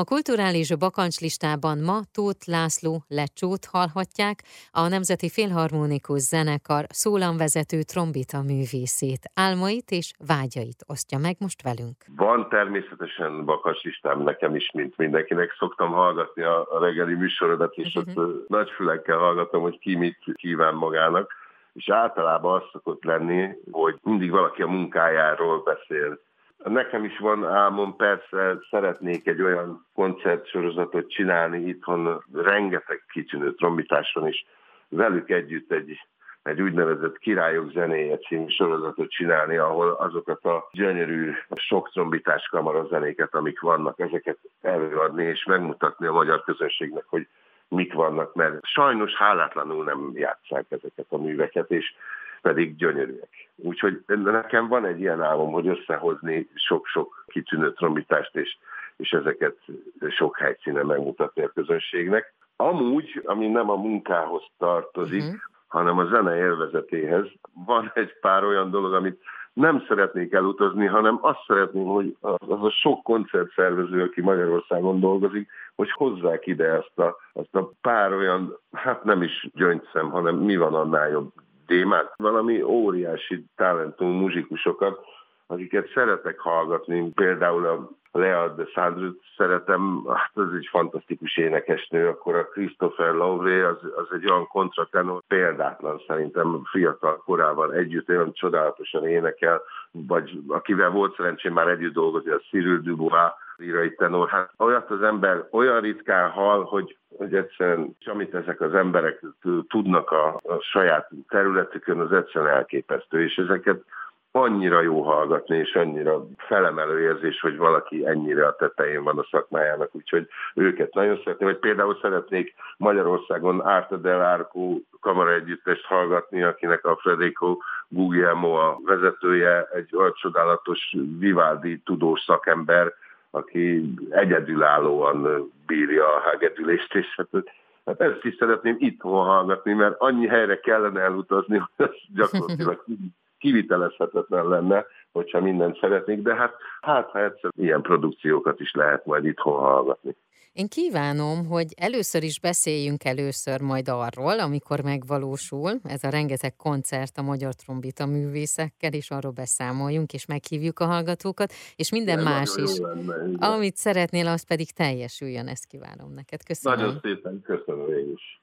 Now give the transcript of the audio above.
A kulturális bakancslistában ma Tóth László Lecsót hallhatják, a Nemzeti Filharmonikus Zenekar szólamvezető trombita művészét, álmait és vágyait osztja meg most velünk. Van természetesen bakancslistám nekem is, mint mindenkinek. Szoktam hallgatni a reggeli műsorodat, és uh-huh. ott nagy fülekkel hallgatom, hogy ki mit kíván magának és általában az szokott lenni, hogy mindig valaki a munkájáról beszél. Nekem is van álmom, persze szeretnék egy olyan koncertsorozatot csinálni itthon, rengeteg kicsinő trombitás van, és velük együtt egy, egy úgynevezett Királyok zenéje című sorozatot csinálni, ahol azokat a gyönyörű, sok trombitás kamara zenéket, amik vannak, ezeket előadni és megmutatni a magyar közönségnek, hogy mik vannak, mert sajnos hálátlanul nem játszák ezeket a műveket, és pedig gyönyörűek. Úgyhogy nekem van egy ilyen álmom, hogy összehozni sok-sok kitűnő trombitást, és, és ezeket sok helyszínen megmutatni a közönségnek. Amúgy, ami nem a munkához tartozik, uh-huh. hanem a zene élvezetéhez, van egy pár olyan dolog, amit nem szeretnék elutazni, hanem azt szeretném, hogy az a sok koncertszervező, aki Magyarországon dolgozik, hogy hozzák ide ezt a, azt a pár olyan, hát nem is gyöngyszem, hanem mi van annál jobb témát, valami óriási talentum muzsikusokat, akiket szeretek hallgatni, például a Lea de Sandrut szeretem, hát az egy fantasztikus énekesnő, akkor a Christopher Lowry az, az egy olyan kontratenor, példátlan szerintem fiatal korával együtt olyan csodálatosan énekel, vagy akivel volt szerencsém már együtt dolgozni, a Cyril Dubois, írai tenor, hát olyat az ember olyan ritkán hall, hogy, hogy egyszerűen, és amit ezek az emberek tudnak a, a saját területükön, az egyszerűen elképesztő, és ezeket annyira jó hallgatni, és annyira felemelő érzés, hogy valaki ennyire a tetején van a szakmájának, úgyhogy őket nagyon szeretném, vagy például szeretnék Magyarországon Arte del Arco kamara együttest hallgatni, akinek a Federico Guglielmo a vezetője, egy olyan csodálatos Vivaldi tudós szakember, aki egyedülállóan bírja a hegedülést, és hát, hát ezt is szeretném itthon hallgatni, mert annyi helyre kellene elutazni, hogy ez gyakorlatilag kivitelezhetetlen lenne, hogyha mindent szeretnék, de hát, hát ha egyszer ilyen produkciókat is lehet majd itthon hallgatni. Én kívánom, hogy először is beszéljünk először majd arról, amikor megvalósul ez a rengeteg koncert a magyar trombita művészekkel, és arról beszámoljunk, és meghívjuk a hallgatókat, és minden De más is. Lenne, Amit szeretnél, az pedig teljesüljön, ezt kívánom neked. Köszönöm. Nagyon szépen köszönöm én is.